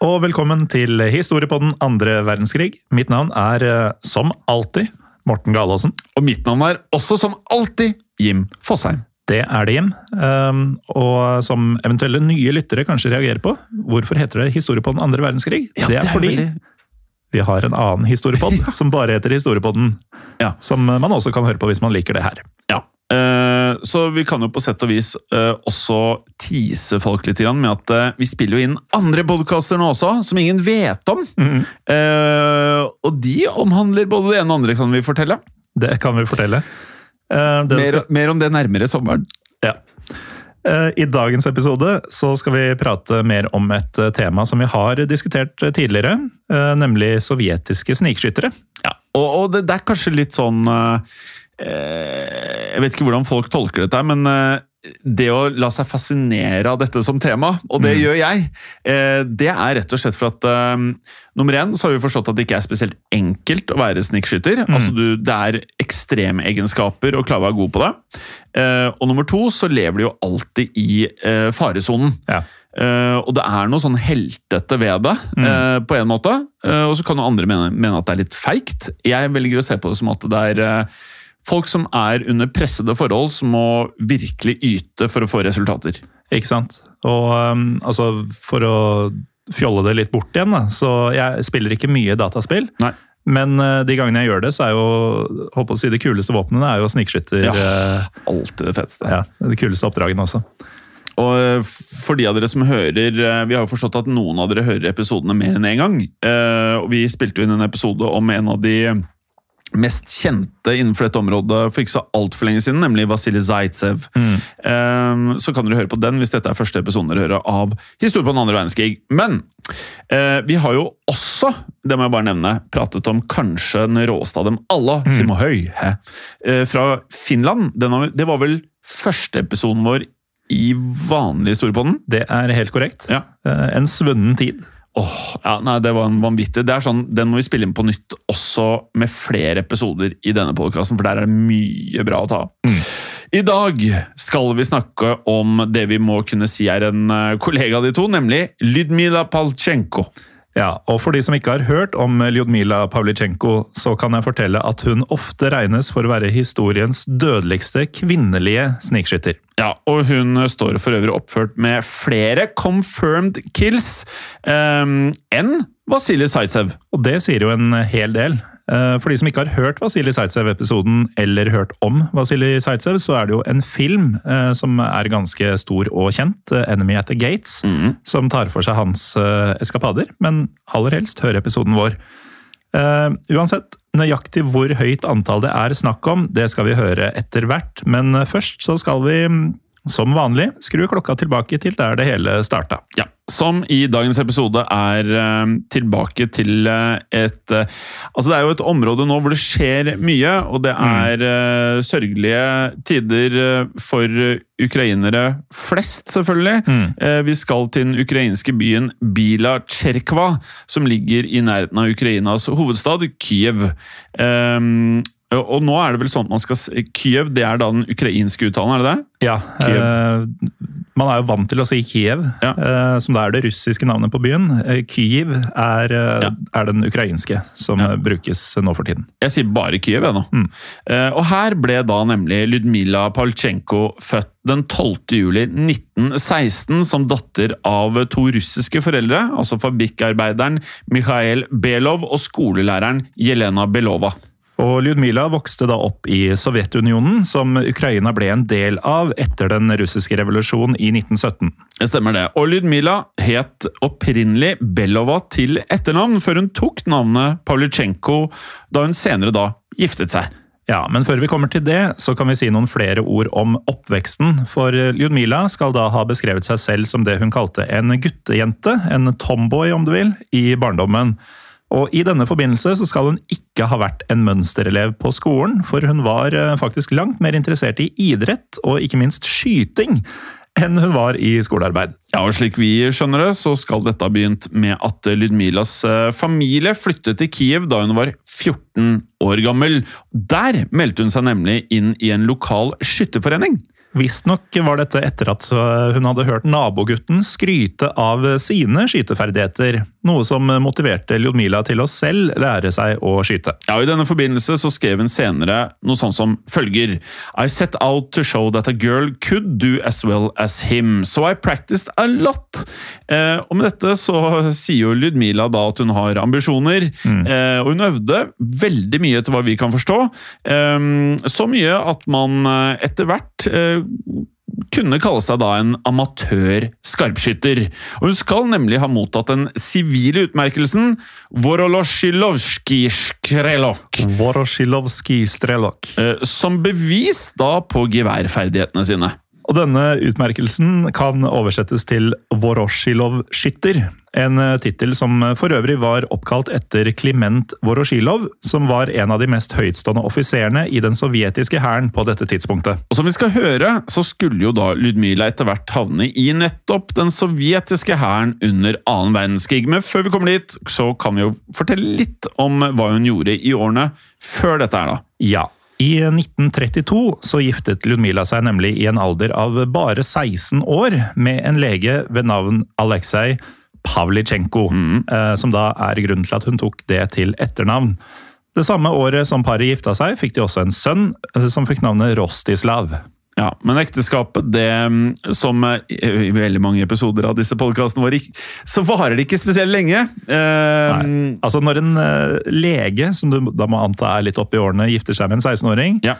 Og velkommen til Historiepodden andre verdenskrig. Mitt navn er eh, som alltid Morten Galaasen. Og mitt navn er også som alltid Jim Fosheim. Det er det, Jim. Um, og som eventuelle nye lyttere kanskje reagerer på, hvorfor heter det Historiepodden andre verdenskrig? det er fordi vi har en annen historiepod som bare heter Historiepodden. Ja. Som man også kan høre på hvis man liker det her. Ja. Eh, så vi kan jo på sett og vis uh, også tease folk litt grann med at uh, vi spiller jo inn andre podkaster nå også, som ingen vet om. Mm. Uh, og de omhandler både det ene og andre, kan vi fortelle. Det kan vi fortelle. Mer, skal, mer om det nærmere sommeren. ja. I dagens episode så skal vi prate mer om et tema som vi har diskutert tidligere, nemlig sovjetiske snikskyttere. Ja, og, og det, det er kanskje litt sånn Jeg vet ikke hvordan folk tolker dette, men eh, det å la seg fascinere av dette som tema, og det gjør jeg, eh, det er rett og slett for at eh, Nummer én så har vi forstått at det ikke er spesielt enkelt å være snikskytter. Altså du, Det er ekstremegenskaper klare å være god på det. Eh, og nummer to så lever du jo alltid i eh, faresonen. Ja. Uh, og det er noe sånn heltete ved det, eh, på en måte. Eh, og så kan jo andre mene, mene at det er litt feigt. Jeg velger å se på det som at det er eh, folk som er under pressede forhold, som må virkelig yte for å få resultater. Ikke sant? Og um, altså, for å fjolle det litt bort igjen, da, så jeg spiller ikke mye dataspill. Nei. Men uh, de gangene jeg gjør det, så er jo håper å si, det kuleste våpnene er jo snikskytter. Ja. uh, Alltid det feteste. ja, de kuleste oppdragene også. Og eh, for de av dere som hører eh, Vi har jo forstått at noen av dere hører episodene mer enn én gang. Uh, Og vi spilte jo inn en episode om en av de mest kjente innenfor dette området for ikke så altfor lenge siden, nemlig Vasilij Zaitsev. Eh, Så kan dere høre på den hvis dette er første episoden dere hører av historien på den andre verdenskrig. Men eh, vi har jo også, det må jeg bare nevne, pratet om kanskje den råeste av dem alle, mm. Simohøy, hæ? Eh, fra Finland. Den har, det var vel første episoden vår i vanlig historiepodden. Det er helt korrekt. Ja. Uh, en svunnen tid. Åh, ja, nei, det var en vanvittig. Det er sånn, Den må vi spille inn på nytt også med flere episoder i denne podkasten, for der er det mye bra å ta av. I dag skal vi snakke om det vi må kunne si er en eh, kollega av de to, nemlig Lydmila Paltsjenko. Ja, og For de som ikke har hørt om Ljudmila Pavlitsjenko, så kan jeg fortelle at hun ofte regnes for å være historiens dødeligste kvinnelige snikskytter. Ja, og hun står for øvrig oppført med flere confirmed kills um, enn Vasilij Zaitsev. Og det sier jo en hel del. Eh, For de som ikke har hørt Vasilij Zaitsev-episoden, eller hørt om Vasilij Zaitsev, så er det jo en film eh, som er ganske stor og kjent, eh, 'Enemy at the Gates', som tar for seg hans eskapader. Men aller helst hør episoden vår. Uansett, nøyaktig hvor høyt antall det er snakk om, det skal vi høre etter hvert. Men først så skal vi, mm, som vanlig, skru klokka tilbake til der det hele starta. Ja, som i dagens episode er eh, tilbake til eh, et eh, Altså, det er jo et område nå hvor det skjer mye, og det er eh, sørgelige tider for ukrainere flest, selvfølgelig. Mm. vi skal til den ukrainske byen Bila Tsjerkva, som ligger i nærheten av Ukrainas hovedstad, Kyiv. Eh, og nå er det vel sånn at man skal Kyiv, det er da den ukrainske uttalen, er det det? Ja, eh, man er jo vant til å si Kiev, Ja. eh, som da er det russiske navnet på byen. Eh, Kyiv er, eh, Ja. er den ukrainske som Ja. brukes nå for tiden. Jeg sier bare Kyiv, jeg nå. Eh, og her ble da nemlig Ludmila Paltsjenko født den 12. juli 1916 som datter av to russiske foreldre, altså fabrikkarbeideren Mikhail Belov og skolelæreren Jelena Belova. Og Ljudmila vokste da opp i Sovjetunionen, som Ukraina ble en del av etter den russiske revolusjonen i 1917. Det stemmer det. Og Ljudmila het opprinnelig Belova til etternavn, før hun tok navnet Pavlytsjenko da hun senere da giftet seg. Ja, men før vi kommer til det, så kan vi si noen flere ord om oppveksten. For Ljudmila skal da ha beskrevet seg selv som det hun kalte en guttejente, en tomboy om du vil, i barndommen. Og I denne forbindelse så skal hun ikke ha vært en mønsterelev på skolen, for hun var eh, faktisk langt mer interessert i idrett, og ikke minst skyting, enn hun var i skolearbeid. Ja, og Slik vi skjønner det, så skal dette ha begynt med at Ludmilas eh, familie flyttet til Kiev da hun var 14 år gammel. Der meldte hun seg nemlig inn i en lokal skytterforening. Visstnok var dette etter at øh, hun hadde hørt nabogutten skryte av sine skyteferdigheter, noe som motiverte Ljudmila til å selv lære seg å skyte. Ja, og I denne forbindelse så skrev hun senere noe sånn som følger I set out to show that a girl could do as well as him, so I practiced a lot. Eh, og med dette så sier jo Ljudmila da at hun har ambisjoner, eh, og hun øvde veldig mye etter hva vi kan forstå. Eh, så mye at man eh, etter hvert eh, kunne kalle seg da en amatør skarpskytter. Og hun skal nemlig ha mottatt den sivile utmerkelsen Vorolosjilovskij-Strelok. Vorosjilovskij Strelok. eh, som bevis da på geværferdighetene sine. Og denne utmerkelsen kan oversettes til Voroshilov-skytter. En eh, tittel som for øvrig var oppkalt etter Kliment Voroshilov, som var en av de mest høytstående offiserene i den sovjetiske hæren på dette tidspunktet. Og som vi skal høre, så skulle jo da Ludmila etter hvert havne i nettopp den sovjetiske hæren under annen verdenskrig. Men før vi kommer dit, så kan vi jo fortelle litt om hva hun gjorde i årene før dette her, da. Ja. I 1932 så giftet Ludmila seg nemlig i en alder av bare 16 år med en lege ved navn Aleksej Pavlitsjenko, mm. som da er grunnen til at hun tok det til etternavn. Det samme året som paret gifta seg, fikk de også en sønn eh, som fikk navnet Rostislav. Ja, Men ekteskapet, det mm, som eh, i veldig mange episoder av disse podkastene våre, så varer det ikke spesielt lenge. Eh. Altså Når en eh, lege, som du da må anta er litt opp i årene, gifter seg med en 16-åring, Ja.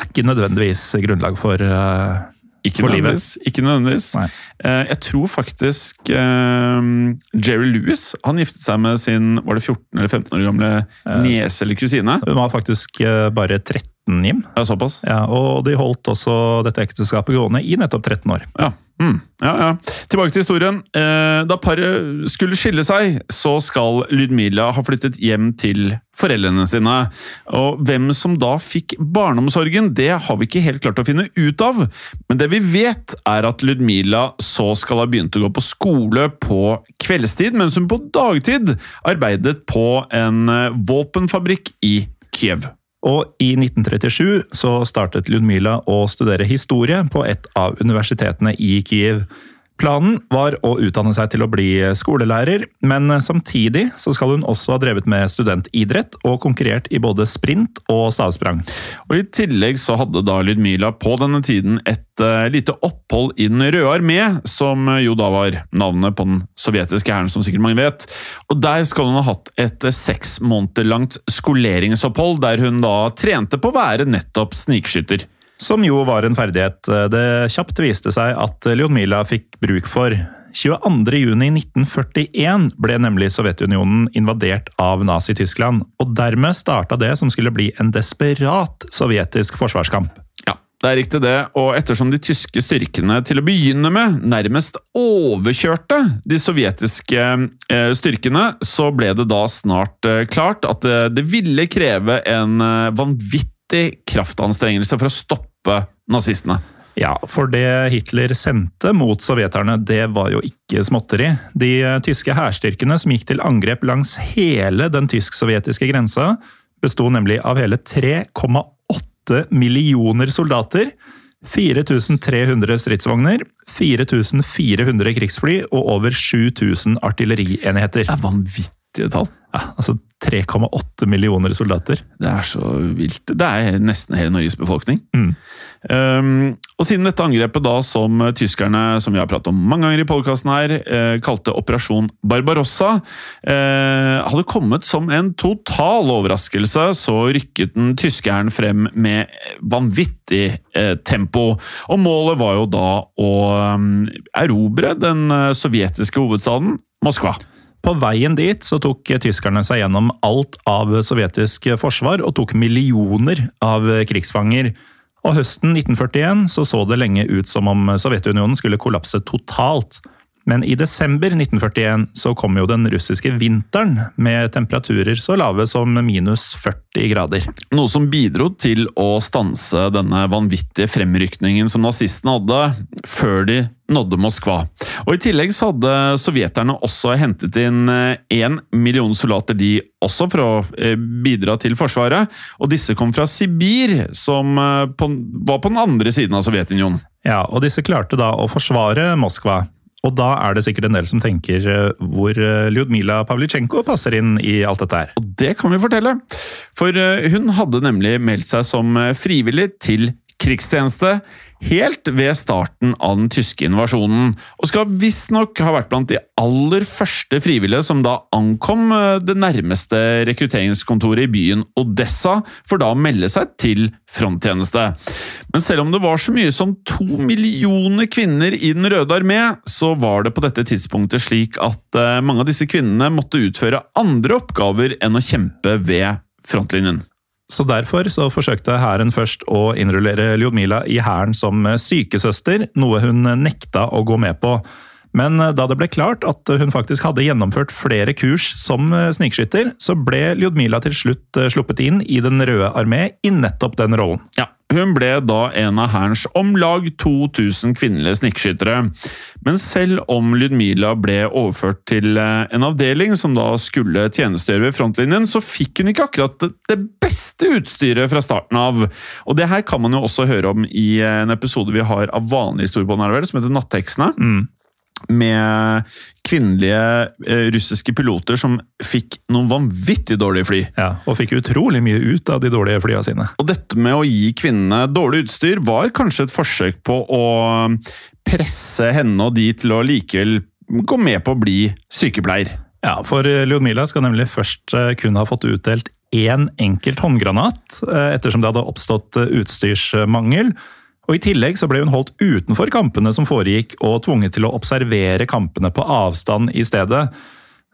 er ikke nødvendigvis grunnlag for uh Ikke nødvendigvis. Ikke nødvendigvis. Jeg tror faktisk Jerry Lewis han giftet seg med sin var det 14 eller 15 år gamle niese eller kusine. Hun var faktisk bare 13, Jim. Ja, såpass? Ja, og de holdt også dette ekteskapet gående i nettopp 13 år. Ja. Mm. ja, ja. Tilbake til historien. Eh, da paret skulle skille seg, så skal Ludmila ha flyttet hjem til foreldrene sine. Og hvem som da fikk barneomsorgen, det har vi ikke helt klart å finne ut av. Men det vi vet, er at Ludmila så skal ha begynt å gå på skole på kveldstid, mens hun på dagtid arbeidet på en eh, våpenfabrikk i Kiev. Og i 1937 så startet Ludmila å studere historie på et av universitetene i Kiev. Planen var å utdanne seg til å bli skolelærer, men samtidig så skal hun også ha drevet med studentidrett og konkurrert i både sprint og stavsprang. Og I tillegg så hadde da Ludmila på denne tiden et uh, lite opphold i Den røde armé, som jo da var navnet på den sovjetiske hæren, som sikkert mange vet. Og Der skal hun ha hatt et eh, seks måneder langt skoleringsopphold, der hun da trente på å være nettopp snikskytter. Som jo var en ferdighet eh, det kjapt viste seg at Lyudmila fikk bruk for. 22.6.1941 ble nemlig Sovjetunionen invadert av Nazi-Tyskland, og dermed starta det som skulle bli en desperat sovjetisk forsvarskamp. Ja, det er riktig det, og ettersom de tyske styrkene til å begynne med nærmest overkjørte de sovjetiske eh, styrkene, så ble det da snart eh, klart at det, det ville kreve en eh, vanvittig kraftanstrengelse for å stoppe nazistene. Ja, for det Hitler sendte mot sovjeterne, det var jo ikke småtteri. De eh, tyske hærstyrkene som gikk til angrep langs hele den tysk-sovjetiske grensa, besto nemlig av hele 3,8 millioner soldater, 4300 stridsvogner, 4400 krigsfly og over 7000 artillerienheter. Det er vanvittige tall. Ja, altså 3,8 millioner soldater. Det er så vilt. Det er nesten hele Norges befolkning. Mm. Um, og siden dette angrepet, da, som tyskerne som vi har pratet om mange ganger i podkasten her, eh, kalte Operasjon Barbarossa, eh, hadde kommet som en total overraskelse, så rykket den tyske hæren frem med vanvittig eh, tempo. Og målet var jo da å um, erobre den eh, sovjetiske hovedstaden Moskva. På veien dit så tok tyskerne seg gjennom alt av sovjetisk forsvar og tok millioner av krigsfanger. Og høsten 1941 så, så det lenge ut som om Sovjetunionen skulle kollapse totalt. Men i desember 1941 så kom jo den russiske vinteren med temperaturer så lave som minus 40 grader. Noe som bidro til å stanse denne vanvittige fremrykningen som nazistene hadde, før de nådde Moskva. Og I tillegg så hadde sovjeterne også hentet inn én million soldater, de også, for å eh, bidra til Forsvaret. Og disse kom fra Sibir, som eh, på, var på den andre siden av Sovjetunionen. Ja, og disse klarte da å forsvare Moskva. Og da er det sikkert en del som tenker eh, hvor eh, Ljudmila Pavlitsjenko passer inn i alt dette her. Og det kan vi fortelle, for eh, hun hadde nemlig meldt seg som frivillig til krigstjeneste helt ved starten av den tyske invasjonen, og skal visstnok ha vært blant de aller første frivillige som da ankom eh, det nærmeste rekrutteringskontoret i byen Odessa, for da å melde seg til fronttjeneste. Men selv om det var så mye som to millioner kvinner i Den røde armé, så var det på dette tidspunktet slik at eh, mange av disse kvinnene måtte utføre andre oppgaver enn å kjempe ved frontlinjen. Så Derfor så forsøkte hæren først å innrullere Ljudmila i hæren som sykesøster, noe hun nekta å gå med på. Men da det ble klart at hun faktisk hadde gjennomført flere kurs som snikskytter, så ble Ljudmila til slutt sluppet inn i Den røde armé i nettopp den rollen. Ja, hun ble da en av hærens om lag 2000 kvinnelige snikskyttere. Men selv om Lydmila ble overført til eh, en avdeling som da skulle tjenestegjøre ved frontlinjen, så fikk hun ikke akkurat det beste utstyret fra starten av. Og det her kan man jo også høre om i en episode vi har av vanlig storbånd, som heter Nattheksene. Mm med kvinnelige eh, russiske piloter som fikk noen vanvittig dårlige fly. Ja, Og fikk utrolig mye ut av de dårlige flya sine. Og dette med å gi kvinnene dårlig utstyr var kanskje et forsøk på å presse henne og de til å likevel gå med på å bli sykepleier. Ja, for Ljudmila skal nemlig først eh, kun ha fått utdelt én enkelt håndgranat, eh, ettersom det hadde oppstått utstyrsmangel. Og I tillegg så ble hun holdt utenfor kampene som foregikk, og tvunget til å observere kampene på avstand i stedet.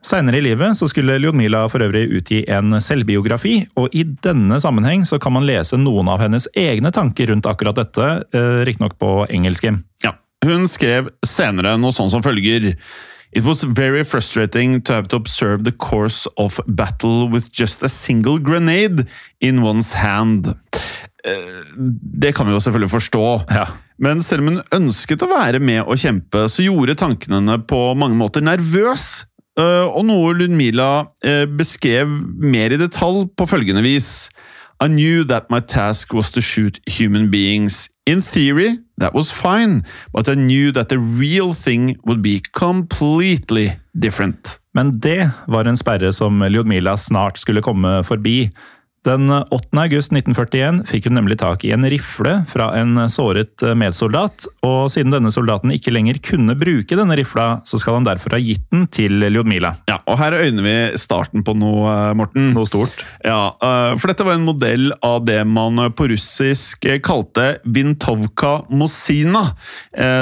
Seinere i livet så skulle Ljudmila for øvrig utgi en selvbiografi, og i denne sammenheng så kan man lese noen av hennes egne tanker rundt akkurat dette, eh, riktignok på engelsk. Ja, Hun skrev senere noe sånn som følger. It was very frustrating to have to observe the course of battle with just a single grenade in one's hand. Det kan vi jo selvfølgelig forstå. Ja. Men selv om hun ønsket å være med og kjempe, så gjorde tankene henne på mange måter nervøs. Eh, og noe Ludmila eh, beskrev mer i detalj på følgende vis. I knew that my task was to shoot human beings. In theory, that was fine, but I knew that the real thing would be completely different. Men det var en sperre som Ljudmila snart skulle komme forbi. Den 8. august 1941 fikk hun nemlig tak i en rifle fra en såret medsoldat, og siden denne soldaten ikke lenger kunne bruke denne rifla, så skal han derfor ha gitt den til Ljudmila. Ja, og her øyner vi starten på noe, Morten. Noe stort. Ja, øh, for dette var en modell av det man på russisk kalte Vintovka Mosina,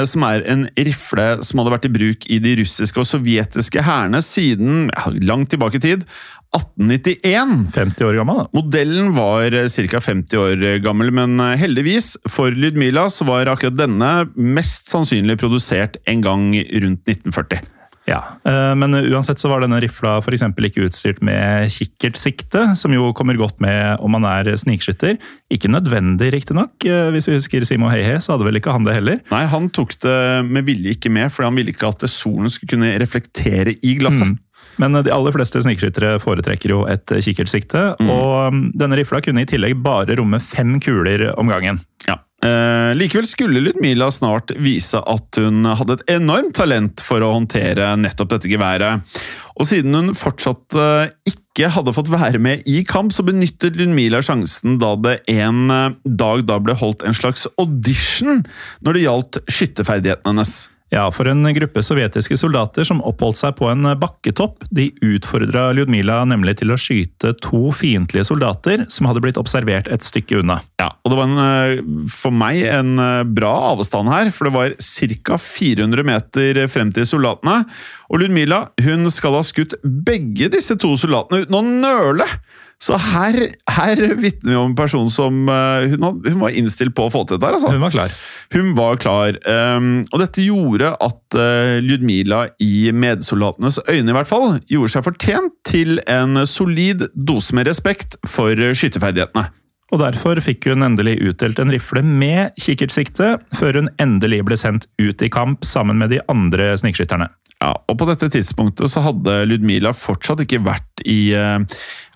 som er en rifle som hadde vært i bruk i de russiske og sovjetiske hærene siden ja, langt tilbake i tid. 1891. 50 år gammel, da. Modellen var ca. 50 år gammel, men heldigvis for Lydmila så var akkurat denne mest sannsynlig produsert en gang rundt 1940. Ja, eh, Men uansett så var denne rifla f.eks. ikke utstyrt med kikkertsikte, som jo kommer godt med om man er snikskytter. Ikke nødvendig, riktignok. Eh, hvis vi husker Simo Heihe, så hadde vel ikke han det heller. Nei, han tok det med vilje ikke med, fordi han ville ikke at solen skulle kunne reflektere i glasset. Mm. Men de aller fleste snikskyttere foretrekker jo et kikkertsikte, Mm. og um, denne rifla kunne i tillegg bare romme fem kuler om gangen. Ja. Eh, likevel skulle Ludmila snart vise at hun hadde et enormt talent for å håndtere nettopp dette geværet. Og siden hun fortsatt eh, ikke hadde fått være med i kamp, så benyttet Ludmila sjansen da det en eh, dag da ble holdt en slags audition når det gjaldt skytterferdighetene hennes. Ja, for en gruppe sovjetiske soldater som oppholdt seg på en bakketopp, de utfordra Ljudmila nemlig til å skyte to fiendtlige soldater som hadde blitt observert et stykke unna. Ja, og det var en, eh, for meg en eh, bra avstand her, for det var ca. 400 meter frem til soldatene. Og Ludmila hun skal ha skutt begge disse to soldatene uten å nøle! Så her, her vitner vi om en person som eh, hun, hun var innstilt på å få til dette. altså. Hun var klar. Hun var klar, Um, og dette gjorde at uh, Ljudmila, i medsoldatenes øyne i hvert fall, gjorde seg fortjent til en solid dose med respekt for skytterferdighetene. Og derfor fikk hun endelig utdelt en rifle med kikkertsikte, før hun endelig ble sendt ut i kamp sammen med de andre snikskytterne. Ja, og på dette tidspunktet så hadde Ludmila fortsatt ikke vært i eh,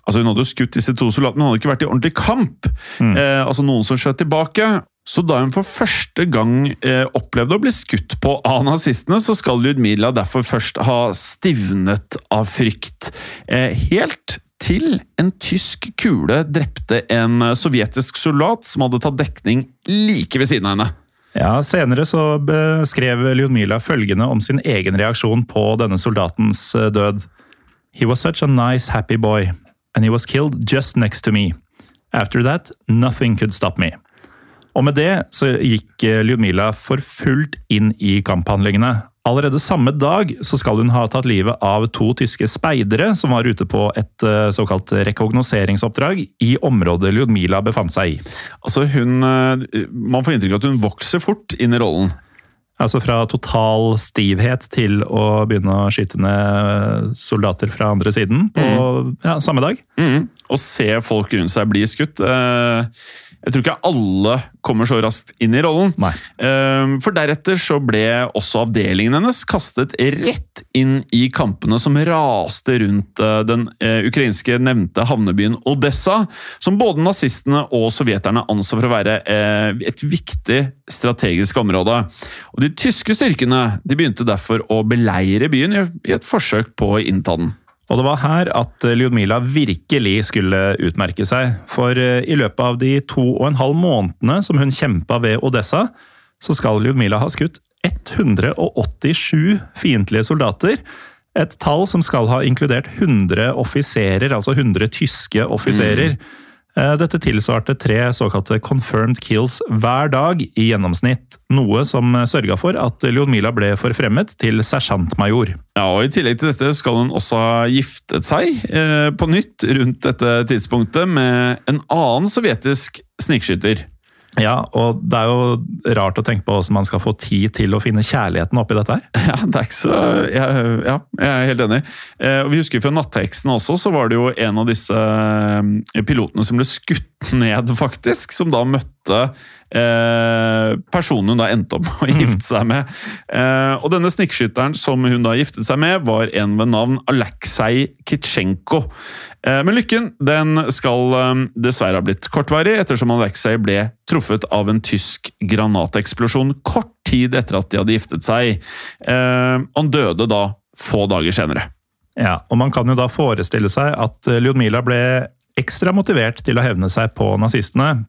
Altså Hun hadde jo skutt disse to soldatene, hun hadde ikke vært i ordentlig kamp. Eh, altså noen som skjøt tilbake. Så da hun for første gang eh, opplevde å bli skutt på av nazistene, så skal Ludmila derfor først ha stivnet av frykt. Eh, helt til en tysk kule drepte en eh, sovjetisk soldat som hadde tatt dekning like ved siden av henne. Ja, Senere så beskrev Ljudmila følgende om sin egen reaksjon på denne soldatens eh, død. He was such a nice, happy boy, and he was killed just next to me. After that, nothing could stop me. Og med det så gikk eh, Ljudmila for fullt inn i kamphandlingene. Allerede samme dag så skal hun ha tatt livet av to tyske speidere som var ute på et eh, såkalt rekognoseringsoppdrag i området Ljudmila befant seg i. Altså hun, eh, Man får inntrykk av at hun vokser fort inn i rollen. Altså fra total stivhet til å begynne å skyte ned soldater fra andre siden på ja, samme dag. Mm. Å se folk rundt seg bli skutt eh, Jeg tror ikke alle kommer så raskt inn i rollen. Nei. Eh, For deretter så ble også avdelingen hennes kastet rett inn i kampene som raste rundt eh, den eh, ukrainske nevnte havnebyen Odessa, som både nazistene og sovjeterne anså for å være eh, et viktig strategisk område. Og De tyske styrkene de begynte derfor å beleire byen i i et forsøk på å innta den. Og det var her at Ljudmila virkelig skulle utmerke seg. For eh, i løpet av de to og en halv månedene som hun kjempa ved Odessa, så skal Ljudmila ha skutt 187 fiendtlige soldater. Et tall som skal ha inkludert 100 offiserer, altså 100 tyske offiserer. Eh, Dette tilsvarte tre såkalte confirmed kills hver dag i gjennomsnitt. Noe som sørga for at Ljudmila ble forfremmet til sersjantmajor. Ja, og I tillegg til dette skal hun også ha giftet seg eh, på nytt rundt dette tidspunktet med en annen sovjetisk snikskytter. Ja, og det er jo rart å tenke på hvordan man skal få tid til å finne kjærligheten oppi dette her. Ja, det er ikke så jeg, Ja, jeg er helt enig. Eh, Vi husker fra Nattheksen også, så var det jo en av disse eh, pilotene som ble skutt ned, faktisk. Som da møtte eh, personen hun da endte opp med å gifte seg med. Eh, og denne snikskytteren som hun da giftet seg med, var en ved navn Aleksej Kitsjenko. Eh, men lykken den skal dessverre ha blitt kortvarig, ettersom Aleksej ble truffet av en tysk granateksplosjon kort tid etter at de hadde giftet seg. Han døde da få dager senere. Ja, og man kan jo da forestille seg at Ljudmila ble ekstra motivert til å hevne seg på nazistene.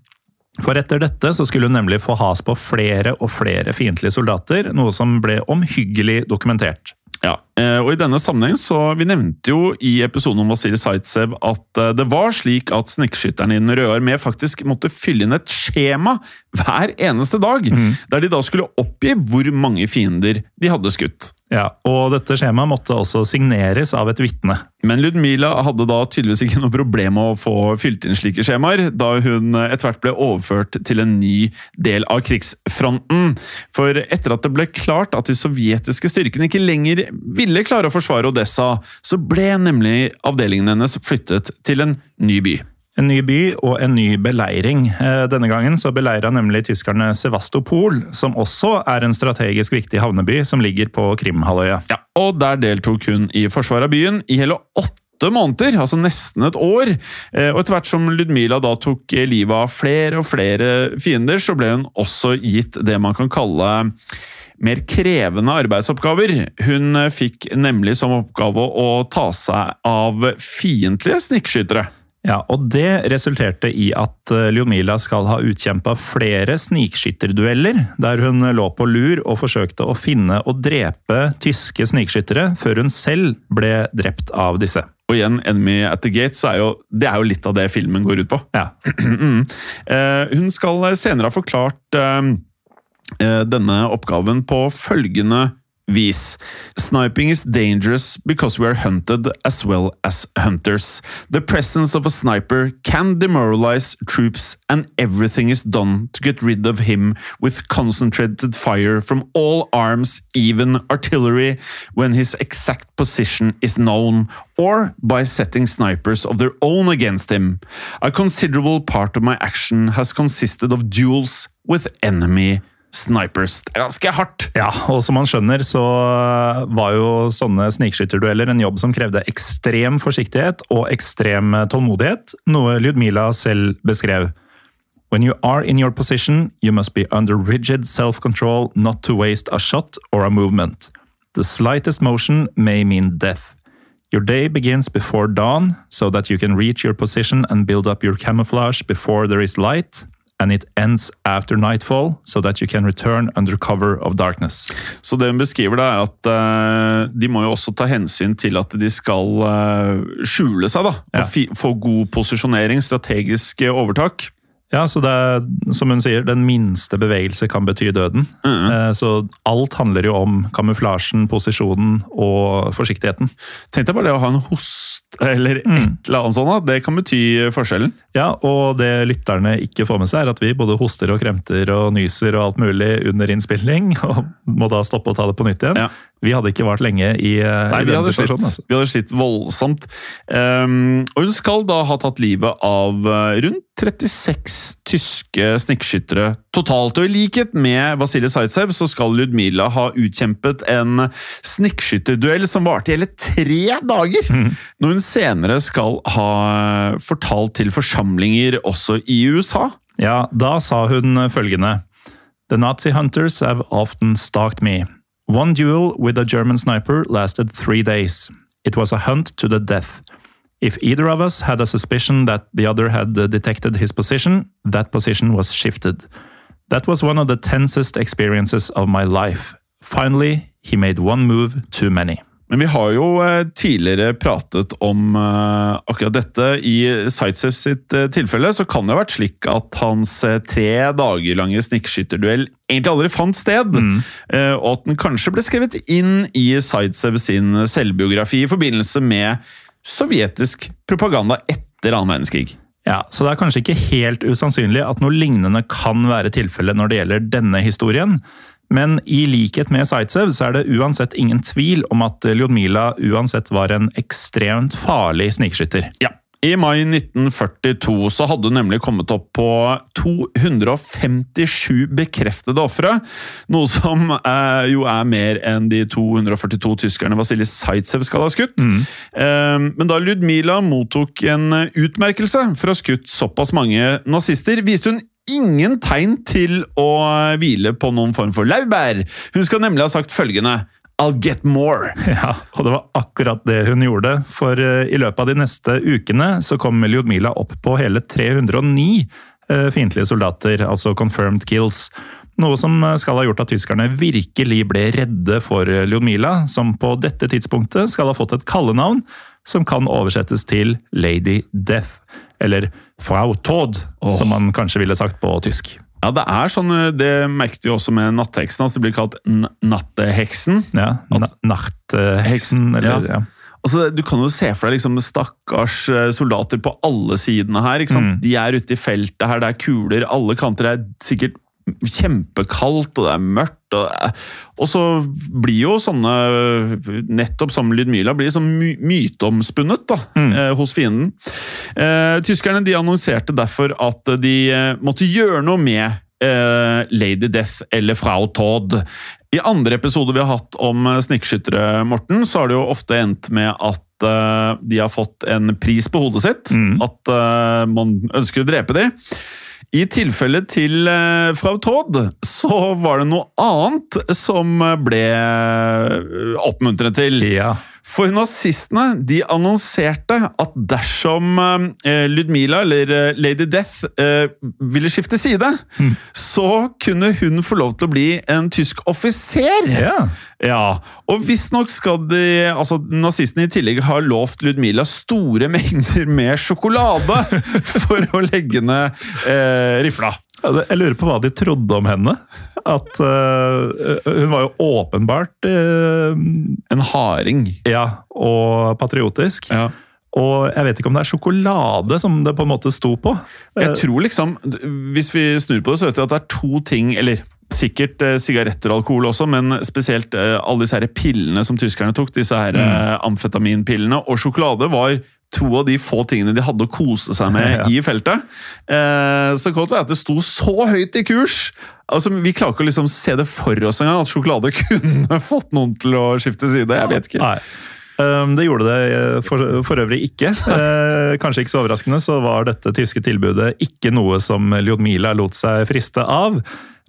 For etter dette så skulle hun nemlig få has på flere og flere fiendtlige soldater, noe som ble omhyggelig dokumentert. Ja, og i denne sammenheng så Vi nevnte jo i episoden om Vasilij Zaitsev at eh, det var slik at snikskytterne i Den røde armé faktisk måtte fylle inn et skjema hver eneste dag, der de da skulle oppgi hvor mange fiender de hadde skutt. Ja, Og dette skjemaet måtte også signeres av et vitne. Men Ludmila hadde da tydeligvis ikke noe problem med å få fylt inn slike skjemaer, da hun etter hvert ble overført til en ny del av krigsfronten. For etter at det ble klart at de sovjetiske styrkene ikke lenger ville klare å forsvare Odessa, så ble nemlig avdelingen hennes flyttet til en ny by. En ny by og en ny beleiring. Eh, Denne gangen så beleira nemlig tyskerne Sevastopol, som også er en strategisk viktig havneby som ligger på Krimhalvøya. Ja, og der deltok hun i forsvaret av byen i hele åtte måneder, altså nesten et år. Eh, Og etter hvert som Ludmila da tok livet av flere og flere fiender, så ble hun også gitt det man kan kalle mer krevende arbeidsoppgaver. Hun fikk nemlig som oppgave å ta seg av fiendtlige snikskyttere. Ja, og det resulterte i at Ljomila skal ha utkjempa flere snikskytterdueller, der hun lå på lur og forsøkte å finne og drepe tyske snikskyttere, før hun selv ble drept av disse. Og igjen, Enemy at the Gate, så er jo, det er jo litt av det filmen går ut på. Ja, Mm. Eh, hun skal senere ha forklart eh, eh, Eh, denne oppgaven på følgende vis. Sniping is dangerous because we are hunted as well as hunters. The presence of a sniper can demoralize troops and everything is done to get rid of him with concentrated fire from all arms, even artillery, when his exact position is known, or by setting snipers of their own against him. A considerable part of my action has consisted of duels with enemy snipers. Det er ganske hardt! Ja, og som man skjønner, så var jo sånne snikskytterdueller en jobb som krevde ekstrem forsiktighet og ekstrem tålmodighet, noe Ljudmila selv beskrev. When you are in your position, you must be under rigid self-control not to waste a shot or a movement. The slightest motion may mean death. Your day begins before dawn, so that you can reach your position and build up your camouflage before there is light, and it ends after nightfall, so that you can return under cover of darkness. Så det hun beskriver, da, er at uh, de må jo også ta hensyn til at de skal uh, skjule seg. da, Ja. Få god posisjonering, strategisk eh, overtak. Ja, så det er, som hun sier, den minste bevegelse kan bety døden. Mm. Så alt handler jo om kamuflasjen, posisjonen og forsiktigheten. Tenk deg bare det å ha en host eller et eller annet sånt, det kan bety forskjellen. Ja, og det lytterne ikke får med seg, er at vi både hoster og kremter og nyser og alt mulig under innspilling, og må da stoppe og ta det på nytt igjen. Ja. Vi hadde ikke vart lenge i, eh, Nei, i vi hadde, slitt. Altså. vi hadde slitt voldsomt. Um, og hun skal da ha tatt livet av eh, rundt 36 tyske snikskyttere totalt. Og i likhet med Vasilij Zaitsev så skal Ludmila ha utkjempet en snikskytterduell som varte i hele tre dager! Når hun senere skal ha fortalt til forsamlinger også i USA. Ja, da sa hun følgende. The Nazi hunters have often stalked me. One duel with a German sniper lasted three days. It was a hunt to the death. If either of us had a suspicion that the other had uh, detected his position, that position was shifted. That was one of the tensest experiences of my life. Finally, he made one move too many. Men vi har jo eh, tidligere pratet om eh, akkurat dette. I Zaitsev sitt eh, tilfelle så kan det ha vært slik at hans tre dager lange snikskytterduell egentlig aldri fant sted. mm. og at den kanskje ble skrevet inn i Zaitsev sin selvbiografi i forbindelse med sovjetisk propaganda etter annen verdenskrig. Ja, Så det er kanskje ikke helt usannsynlig at noe lignende kan være tilfellet når det gjelder denne historien. Men i likhet med Zaitsev så er det uansett ingen tvil om at Ljudmila uansett var en ekstremt farlig snikskytter. Ja. I mai 1942 så hadde hun nemlig kommet opp på 257 bekreftede ofre. Noe som eh, jo er mer enn de 242 tyskerne Vasilij Zaitsev skal ha skutt. Eh, men da Ludmila mottok en utmerkelse for å ha skutt såpass mange nazister, viste hun ingen tegn til å hvile på noen form for laurbær. Hun skal nemlig ha sagt følgende I'll get more. Ja, og det var akkurat det hun gjorde, for eh, i løpet av de neste ukene så kom Ljudmila opp på hele 309 eh, fiendtlige soldater, altså confirmed kills. Noe som eh, skal ha gjort at tyskerne virkelig ble redde for Ljudmila, som på dette tidspunktet skal ha fått et kallenavn som kan oversettes til Lady Death, eller Frau Tod, som man kanskje ville sagt på tysk. Ja, det er sånn, det merket vi også med nattheksen. altså Det blir kalt natteheksen. Ja, na Nachtheksen, eller ja. Altså, du kan jo se for deg liksom stakkars eh, soldater på alle sidene her. sant? De er ute i feltet her, det er kuler, alle kanter. Det er sikkert kjempekaldt, og det er mørkt. Og, og så blir jo sånne, nettopp som Lydmila, blir sånn my myteomspunnet da, eh, hos fienden. Eh, tyskerne de annonserte derfor at de eh, måtte gjøre noe med eh, Lady Death eller Frau Todd. I andre episoder vi har hatt om eh, snikskyttere, Morten, så har det jo ofte endt med at eh, de har fått en pris på hodet sitt. At eh, man ønsker å drepe dem. I tilfellet til eh, Frau Todd så var det noe annet som ble oppmuntret oppmuntrende til. Ja. For nazistene de annonserte at dersom eh, Ludmila, eller eh, Lady Death, eh, ville skifte side, så kunne hun få lov til å bli en tysk offiser! Ja. Ja, og visstnok skal de, altså nazistene i tillegg ha lovt Ludmila store mengder med sjokolade for å legge ned eh, rifla. Jeg lurer på hva de trodde om henne. At uh, Hun var jo åpenbart uh, En harding. ja, og patriotisk. Ja. Og jeg vet ikke om det er sjokolade som det på en måte sto på. Jeg tror liksom, Hvis vi snur på det, så vet vi at det er to ting Eller sikkert eh, sigaretter og alkohol også, men spesielt eh, alle disse her pillene som tyskerne tok, disse her mm. amfetaminpillene, og sjokolade var to av de få tingene de hadde å kose seg med Ja. i feltet. Eh, så det kan godt være at det sto så høyt i kurs! Altså, Vi klarer ikke å liksom se det for oss engang, at sjokolade kunne fått noen til å skifte side. Jeg vet ikke. Nei. Um, Det gjorde det eh, for, for øvrig ikke. Uh, kanskje ikke så overraskende, så var dette tyske tilbudet ikke noe som Ljudmila lot seg friste av.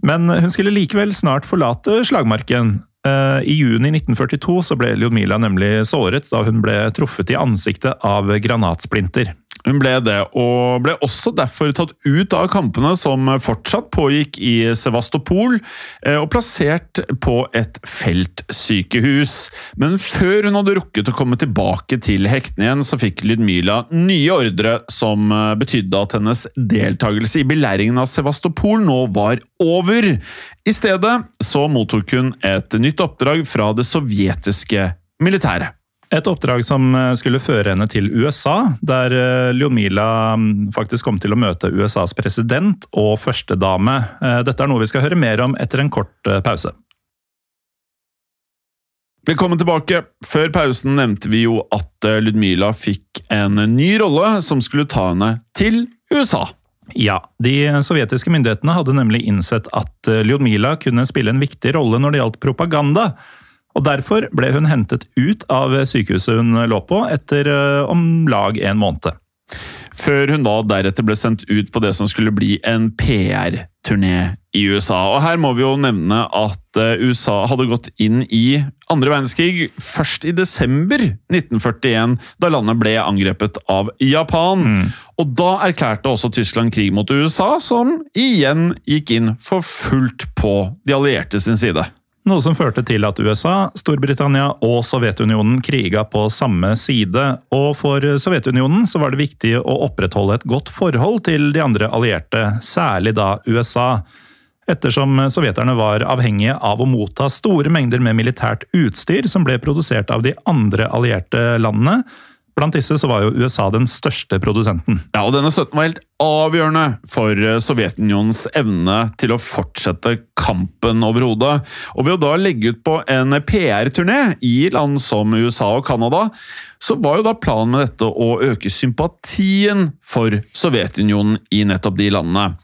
Men hun skulle likevel snart forlate slagmarken. Eh, I juni 1942 så ble Ljudmila nemlig såret da hun ble truffet i ansiktet av granatsplinter. Hun ble det, og ble også derfor tatt ut av kampene som fortsatt pågikk i Sevastopol, eh, og plassert på et feltsykehus. Men før hun hadde rukket å komme tilbake til hektene igjen, så fikk Lydmila nye ordre som eh, betydde at hennes deltakelse i belæringen av Sevastopol nå var over. I stedet så mottok hun et nytt oppdrag fra det sovjetiske militæret. Et oppdrag som eh, skulle føre henne til USA, der Ljomila Lyudmila mm, faktisk kom til å møte USAs president og førstedame. Eh, Dette er noe vi skal høre mer om etter en kort eh, pause. Velkommen tilbake. Før pausen nevnte vi jo at eh, Ludmila fikk en ny rolle som skulle ta henne til USA. Ja, De sovjetiske myndighetene hadde nemlig innsett at eh, Lyudmila kunne spille en viktig rolle når det gjaldt propaganda. Og Derfor ble hun hentet ut av sykehuset hun lå på, etter eh, om lag en måned. Før hun da deretter ble sendt ut på det som skulle bli en PR-turné i USA. Og her må vi jo nevne at eh, USA hadde gått inn i andre verdenskrig først i desember 1941, da landet ble angrepet av Japan. Og da erklærte også Tyskland krig mot USA, som igjen gikk inn for fullt på de allierte sin side. Noe som førte til at USA, Storbritannia og Sovjetunionen kriga på samme side. Og for Sovjetunionen så var det viktig å opprettholde et godt forhold til de andre allierte, særlig da USA. Ettersom sovjeterne var avhengige av å motta store mengder med militært utstyr som ble produsert av de andre allierte landene. Blant disse så var jo USA den største produsenten. Ja, og Denne støtten var helt avgjørende for eh, Sovjetunionens evne til å fortsette kampen overhodet. Og ved å da legge ut på en PR-turné i land som USA og Canada, så var jo da planen med dette å øke sympatien for Sovjetunionen i nettopp de landene.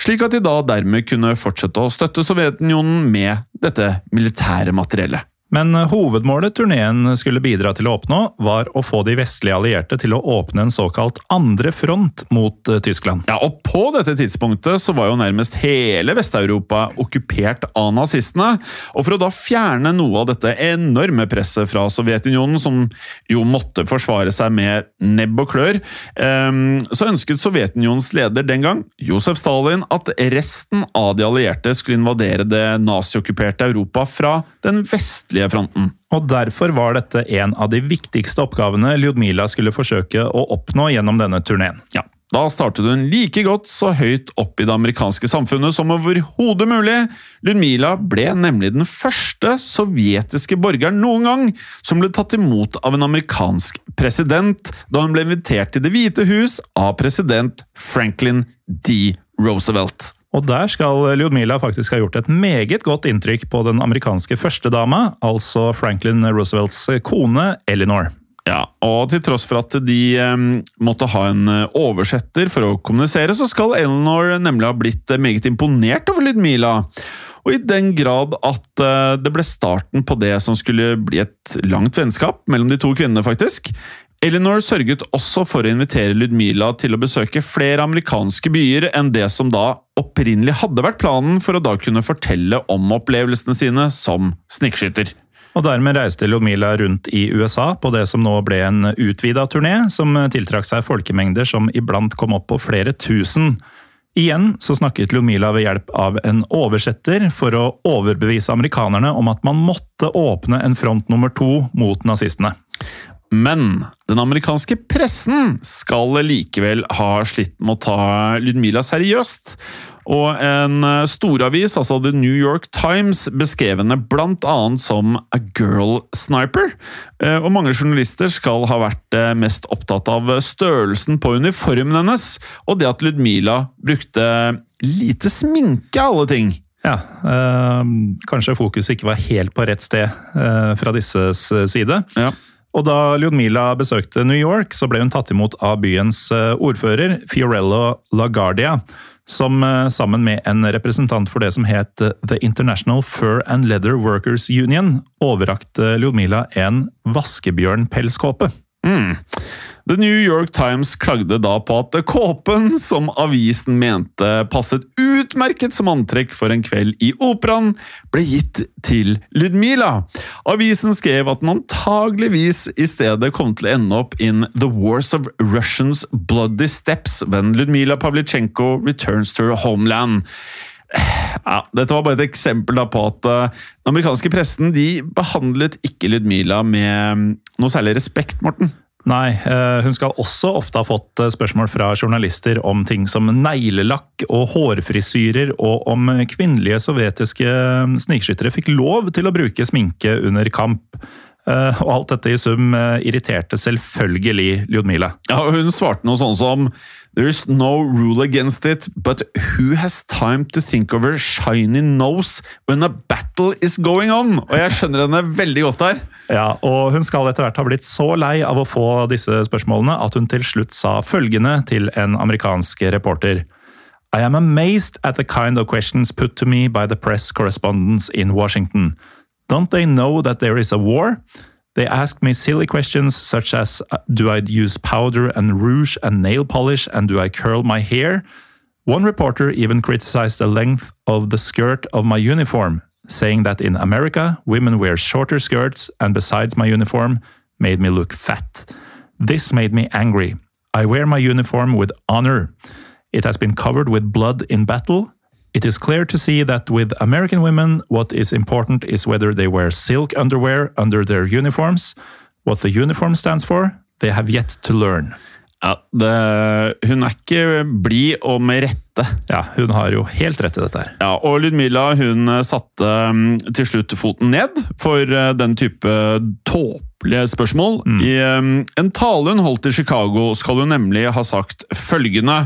Slik at de da dermed kunne fortsette å støtte Sovjetunionen med dette militære materiellet. Men hovedmålet turneen skulle bidra til å oppnå, var å få de vestlige allierte til å åpne en såkalt andre front mot eh, Tyskland. Ja, og På dette tidspunktet så var jo nærmest hele Vest-Europa okkupert av nazistene. Og For å da fjerne noe av dette enorme presset fra Sovjetunionen, som jo måtte forsvare seg med nebb og klør, ehm, så ønsket Sovjetunionens leder den gang, Josef Stalin, at resten av de allierte skulle invadere det naziokkuperte Europa fra den vestlige fronten. Og Derfor var dette en av de viktigste oppgavene Ljudmila skulle forsøke å oppnå gjennom denne turneen. Ja, Da startet hun like godt så høyt opp i det amerikanske samfunnet som overhodet mulig. Ludmila ble nemlig den første sovjetiske borgeren noen gang som ble tatt imot av en amerikansk president, da hun ble invitert til Det hvite hus av president Franklin D. Roosevelt. Og der skal Ljudmila faktisk ha gjort et meget godt inntrykk på den amerikanske førstedama, altså Franklin Roosevelts kone Eleanor. Ja, og til tross for at de eh, måtte ha en eh, oversetter for å kommunisere, så skal Eleanor nemlig ha blitt eh, meget imponert over Ludmila. Og i den grad at det ble starten på det som skulle bli et langt vennskap mellom de to kvinnene, faktisk. Eleanor sørget også for å invitere Ludmila til å besøke flere amerikanske byer enn det som da opprinnelig hadde vært planen for å da kunne fortelle om opplevelsene sine som snikskytter. Og dermed reiste Lomila rundt i USA på det som nå ble en utvida turné, som tiltrakk seg folkemengder som iblant kom opp på flere tusen. Igjen så snakket Lomila ved hjelp av en oversetter for å overbevise amerikanerne om at man måtte åpne en front nummer to mot nazistene. Men den amerikanske pressen skal likevel ha slitt med å ta Lydmila seriøst. Og en eh, storavis, altså The New York Times, beskrev henne annet som a girl sniper. Eh, Og mange journalister skal ha vært eh, mest opptatt av størrelsen på uniformen hennes, og det at Ludmila brukte lite sminke, av alle ting. Ja, øh, kanskje fokuset ikke var helt på rett sted øh, fra disses side. Ja. Og da Ljudmila besøkte New York, så ble hun tatt imot av byens eh, ordfører, Fiorello LaGuardia, som eh, sammen med en representant for det som het eh, The International Fur and Leather Workers Union, overrakte Ljudmila en vaskebjørnpelskåpe. Mm. The New York Times klagde da på at kåpen som avisen mente passet utmerket som antrekk for en kveld i operaen, ble gitt til Ludmila. Avisen skrev at den antageligvis i stedet kom til å ende opp in The Wars of Russians Bloody Steps when Ludmila Pavlichenko returns to her homeland. Ja, dette var bare et eksempel på at eh, den amerikanske pressen de behandlet ikke Ludmila med noe særlig respekt, Morten. Nei, eh, hun skal også ofte ha fått eh, spørsmål fra journalister om ting som neglelakk og hårfrisyrer, og om kvinnelige sovjetiske eh, snikskyttere fikk lov til å bruke sminke under kamp. Og alt dette i sum irriterte selvfølgelig Ljudmila. Ja, Hun svarte noe sånn som There is no rule against it, but who has time to think of her shiny nose when a battle is going on? Og jeg skjønner henne veldig godt her. Ja, og hun skal etter hvert ha blitt så lei av å få disse spørsmålene at hun til slutt sa følgende til en amerikansk reporter. I am amazed at the kind of questions put to me by the press correspondents in Washington. Don't they know that there is a war? They ask me silly questions such as uh, Do I use powder and rouge and nail polish and do I curl my hair? One reporter even criticized the length of the skirt of my uniform, saying that in America, women wear shorter skirts and besides my uniform, made me look fat. This made me angry. I wear my uniform with honor. It has been covered with blood in battle. It is clear to see that with American women, what is important is whether they wear silk underwear under their uniforms. What the uniform stands for, they have yet to learn. Ja, det, Hun er ikke blid, og med rette. Ja, hun har jo helt rett i dette her. Ja, og Ludmilla hun eh, satte mm, til slutt foten ned for eh, den type tåpelige spørsmål. I mm, en tale hun holdt i Chicago, skal hun nemlig ha sagt følgende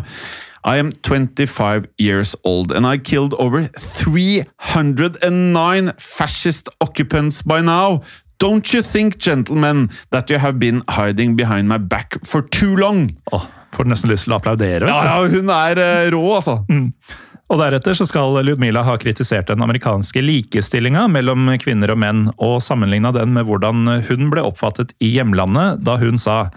I am 25 years old and I killed over 309 fascist occupants by now. Don't you think, gentlemen, that you have been hiding behind my back for too long? Åh, får nesten lyst til å applaudere. Ja, ja, hun er uh, rå, altså. Og deretter så skal Ludmila ha kritisert den amerikanske likestillinga mellom kvinner og menn, og sammenligna den med hvordan hun ble oppfattet i hjemlandet da hun sa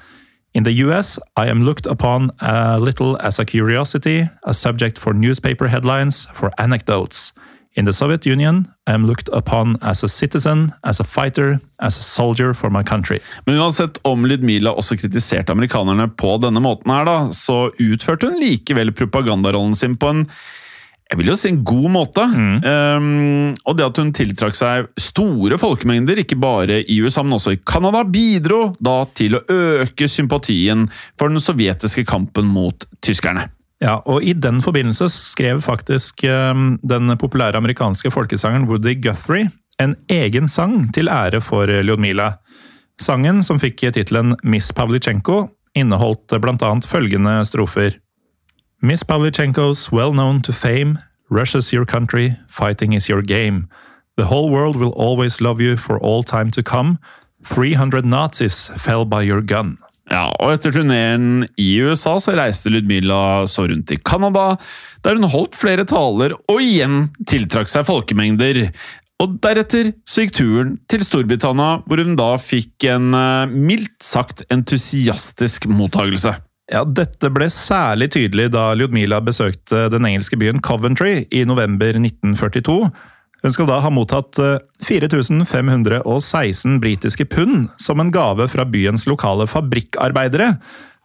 In the US, I am looked upon a little as a curiosity, a subject for newspaper headlines, for anecdotes. In the Soviet Union, I am looked upon as a citizen, as a fighter, as a soldier for my country. Men uansett om Lydmila også kritiserte amerikanerne på denne måten, her da, så utførte hun likevel propagandarollen sin på en jeg vil jo si en god måte. Um, og det at hun tiltrakk seg store folkemengder, ikke bare i USA, men også i Canada, bidro da til å øke sympatien for den sovjetiske kampen mot tyskerne. Ja, og I den forbindelse skrev faktisk um, den populære amerikanske folkesangeren Woody Guthrie en egen sang til ære for Ljudmila. Sangen, som fikk tittelen Miss Pavlichenko, inneholdt bl.a. følgende strofer. Miss Pavlichenko's well known to fame, Russia's your country, fighting is your game. The whole world will always love you for all time to come. 300 Nazis fell by your gun. Ja, og Etter turneen i USA så reiste Ludmila så rundt i Canada, der hun holdt flere taler og igjen tiltrakk seg folkemengder. Og Deretter så gikk turen til Storbritannia, hvor hun da fikk en eh, mildt sagt entusiastisk mottagelse. Ja, Dette ble særlig tydelig da Ljudmila besøkte den engelske byen Coventry i november 1942. Hun skal da ha mottatt eh, 4516 britiske pund som en gave fra byens lokale fabrikkarbeidere.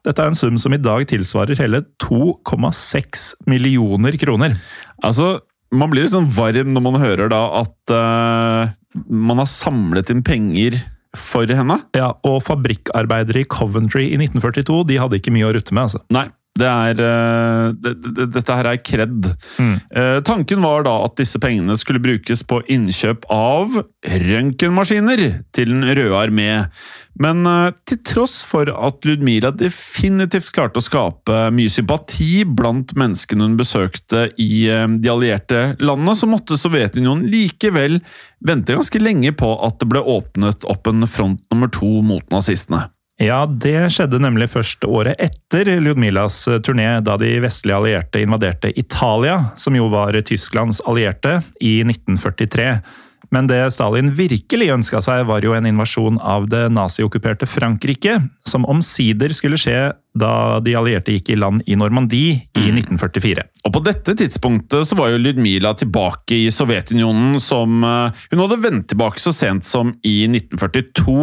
Dette er en sum som i dag tilsvarer hele 2,6 millioner kroner. Altså, man blir litt sånn varm når man hører da at uh, man har samlet inn penger for henne. Ja, Og fabrikkarbeidere i Coventry i 1942 de hadde ikke mye å rutte med. altså. Nei, det er, eh, det, det, dette her er kred. Eh, tanken var da at disse pengene skulle brukes på innkjøp av røntgenmaskiner til Den røde armé. Men eh, til tross for at Ludmila definitivt klarte å skape mye sympati blant menneskene hun besøkte i eh, de allierte landene, så måtte Sovjetunionen likevel vente ganske lenge på at det ble åpnet opp en front nummer to mot nazistene. Ja, det skjedde nemlig først året etter Ljudmilas turné, da de vestlige allierte invaderte Italia, som jo var Tysklands allierte, i 1943. Men det Stalin virkelig ønska seg, var jo en invasjon av det naziokkuperte Frankrike, som omsider skulle skje da de allierte gikk i land i Normandie i 1944. Og på dette tidspunktet så var jo Lydmila tilbake i Sovjetunionen som eh, Hun hadde vendt tilbake så sent som i 1942.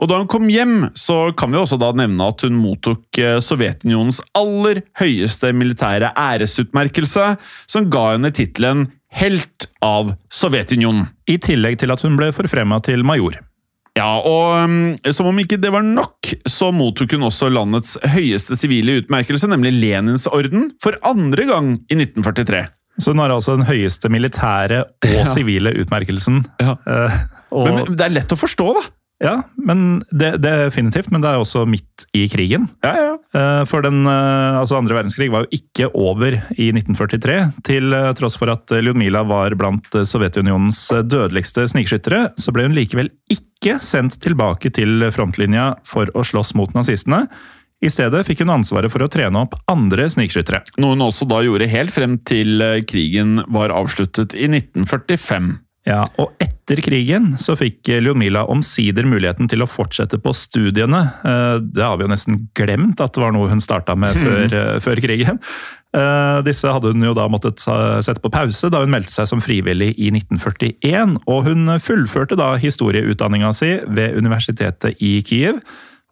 Og da hun kom hjem, så kan vi også da nevne at hun mottok eh, Sovjetunionens aller høyeste militære æresutmerkelse, som ga henne tittelen Helt av Sovjetunionen. I tillegg til at hun ble forfremma til major. Ja, og um, som om ikke det var nok, så mottok hun også landets høyeste sivile utmerkelse, nemlig Lenins orden, for andre gang i 1943. Så hun har altså den høyeste militære og sivile utmerkelsen. Ja. Uh, og, Men, men det er lett å forstå, da! Ja, men det, definitivt. Men det er også midt i krigen. Ja, ja. Eh, For den eh, altså andre verdenskrig var jo ikke over i 1943, til eh, tross for at Ljudmila var blant Sovjetunionens dødeligste snikskyttere, så ble hun likevel ikke sendt tilbake til frontlinja for å slåss mot nazistene. I stedet fikk hun ansvaret for å trene opp andre snikskyttere. Noe hun også da gjorde helt frem til krigen var avsluttet i 1945. Ja, og etter krigen så fikk Ljomila omsider muligheten til å fortsette på studiene. Eh, Det har vi jo nesten glemt at det var noe hun starta med før, eh, før krigen. Eh, Disse hadde hun jo da måttet sette på pause da hun meldte seg som frivillig i 1941. Og hun fullførte da historieutdanninga si ved universitetet i Kiev.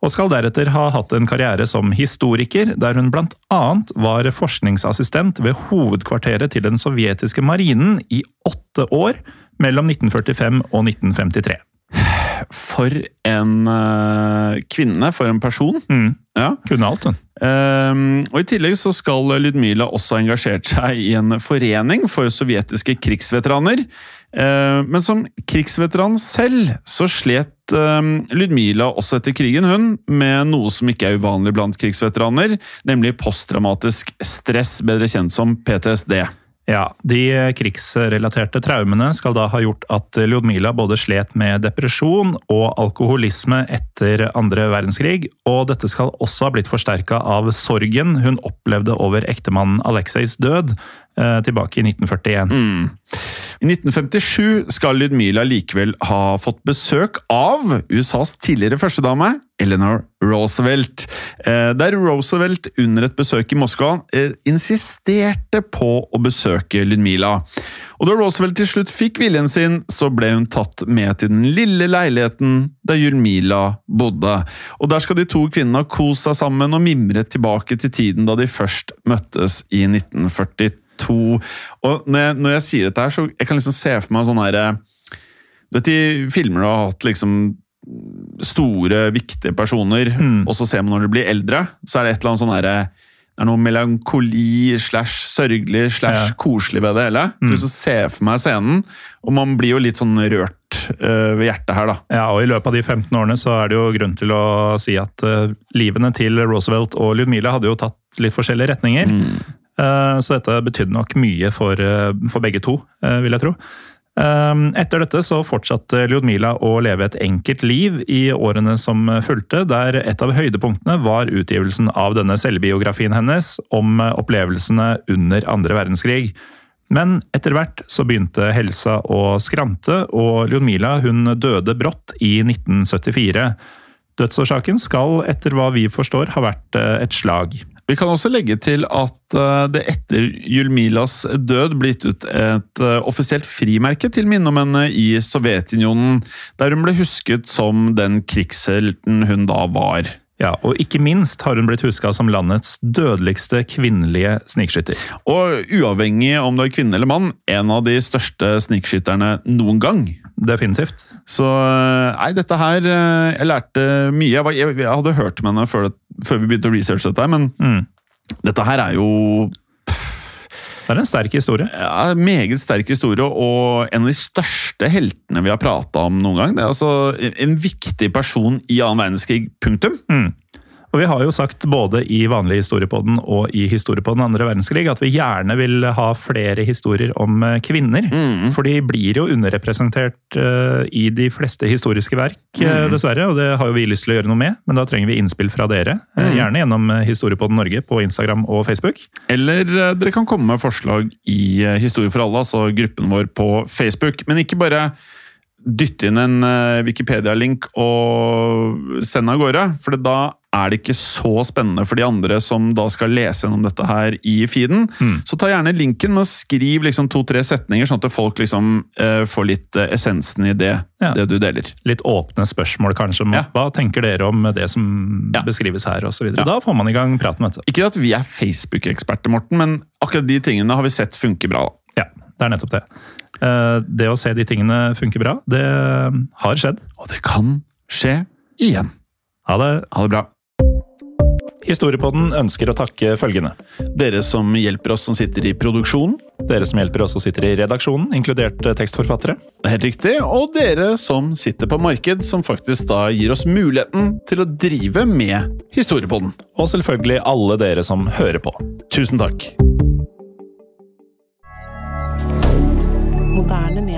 Og skal deretter ha hatt en karriere som historiker, der hun annet var forskningsassistent ved hovedkvarteret til den sovjetiske marinen i åtte år, mellom 1945 og 1953. For en uh, kvinne, for en person. Mm. Ja. Kunne alt, hun. Um, og I tillegg så skal Lydmila også ha engasjert seg i en forening for sovjetiske krigsveteraner. Uh, men som krigsveteran selv så slet um, Lydmila også etter krigen, hun, med noe som ikke er uvanlig blant krigsveteraner, nemlig posttraumatisk stress, bedre kjent som PTSD. Ja, De krigsrelaterte traumene skal da ha gjort at Ljudmila både slet med depresjon og alkoholisme etter andre verdenskrig, og dette skal også ha blitt forsterka av sorgen hun opplevde over ektemannen Alexeis død tilbake i 1941. I 1957 skal Ludmila likevel ha fått besøk av USAs tidligere førstedame, Eleanor Roosevelt. Eh, Der Roosevelt under et besøk i Moskva eh, insisterte på å besøke Ludmila. Og da Roosevelt til slutt fikk viljen sin, så ble hun tatt med til den lille leiligheten der Ludmila bodde. Og der skal de to kvinnene ha kost seg sammen og mimret tilbake til tiden da de først møttes i 1942. Og når jeg, når jeg sier dette her, så jeg kan liksom se for meg sånn herre Du vet i filmer du har hatt liksom store, viktige personer, Mm. og så ser man når de blir eldre, så er det et eller annet sånn herre det er noe melankoli slash sørgelig slash Ja. koselig ved det hele. Mm. Du ser for meg scenen, og man blir jo litt sånn rørt uh, ved hjertet her, da. Ja, og I løpet av de 15 årene så er det jo grunn til å si at uh, livene til Roosevelt og Ludmila hadde jo tatt litt forskjellige retninger. Eh, så dette betydde nok mye for, eh, for begge to, eh, vil jeg tro. Eh, Etter dette så fortsatte Ljudmila å leve et enkelt liv i årene som fulgte, der et av høydepunktene var utgivelsen av denne selvbiografien hennes om eh, opplevelsene under andre verdenskrig. Men etter hvert så begynte helsa å skrante, og Ljudmila hun døde brått i 1974. Dødsårsaken skal, etter hva vi forstår, ha vært eh, et slag. Vi kan også legge til at eh, det etter Julmilas død ble gitt ut et eh, offisielt frimerke til minne om henne i Sovjetunionen, der hun ble husket som den krigshelten hun da var. Ja, Og ikke minst har hun blitt huska som landets dødeligste kvinnelige snikskytter. Og uavhengig om du er kvinne eller mann, en av de største snikskytterne noen gang. Definitivt. Så eh, nei, dette her eh, Jeg lærte mye. Jeg, var, jeg, jeg hadde hørt med henne før, det, før vi begynte å researche dette, men Mm. dette her er jo Det er en sterk historie. ja, meget sterk historie, og en av de største heltene vi har prata om noen gang. Det er altså en viktig person i annen verdenskrig, punktum. Mm. Og Vi har jo sagt både i vanlig historiepodden og i historiepodden andre verdenskrig at vi gjerne vil ha flere historier om kvinner. kvinner. For de blir jo underrepresentert uh, i de fleste historiske verk, eh, dessverre. Og det har jo vi lyst til å gjøre noe med, men da trenger vi innspill fra dere. eh, Gjerne gjennom eh, Historiepodden Norge på Instagram og Facebook. Eller uh, dere kan komme med forslag i eh, Historie for alle, altså gruppen vår på Facebook. Men ikke bare dytte inn en eh, Wikipedia-link og sende av gårde, for da er det ikke så spennende for de andre som da skal lese gjennom dette her i feeden. Mm. Så ta gjerne linken og skriv liksom to-tre setninger, sånn at folk liksom eh, får litt eh, essensen i det, Ja. det du deler. Litt åpne spørsmål, kanskje. om Ja. Hva tenker dere om det som Ja. beskrives her, og så Ja. Da får man i gang praten, vet du. Ikke at vi er Facebook-eksperter, Morten, men akkurat de tingene har vi sett funker bra. da. Ja, det er nettopp det. Eh, Det å se de tingene funker bra, det har skjedd. Og det kan skje igjen. Ha det. Ha det bra. Historiepodden ønsker å takke følgende. Dere som hjelper oss som sitter i produksjonen. Dere som hjelper oss som sitter i redaksjonen, inkludert eh, tekstforfattere. Det er helt riktig. Og dere som sitter på marked, som faktisk da gir oss muligheten til å drive med Historiepodden. Og selvfølgelig alle dere som hører på. Tusen takk.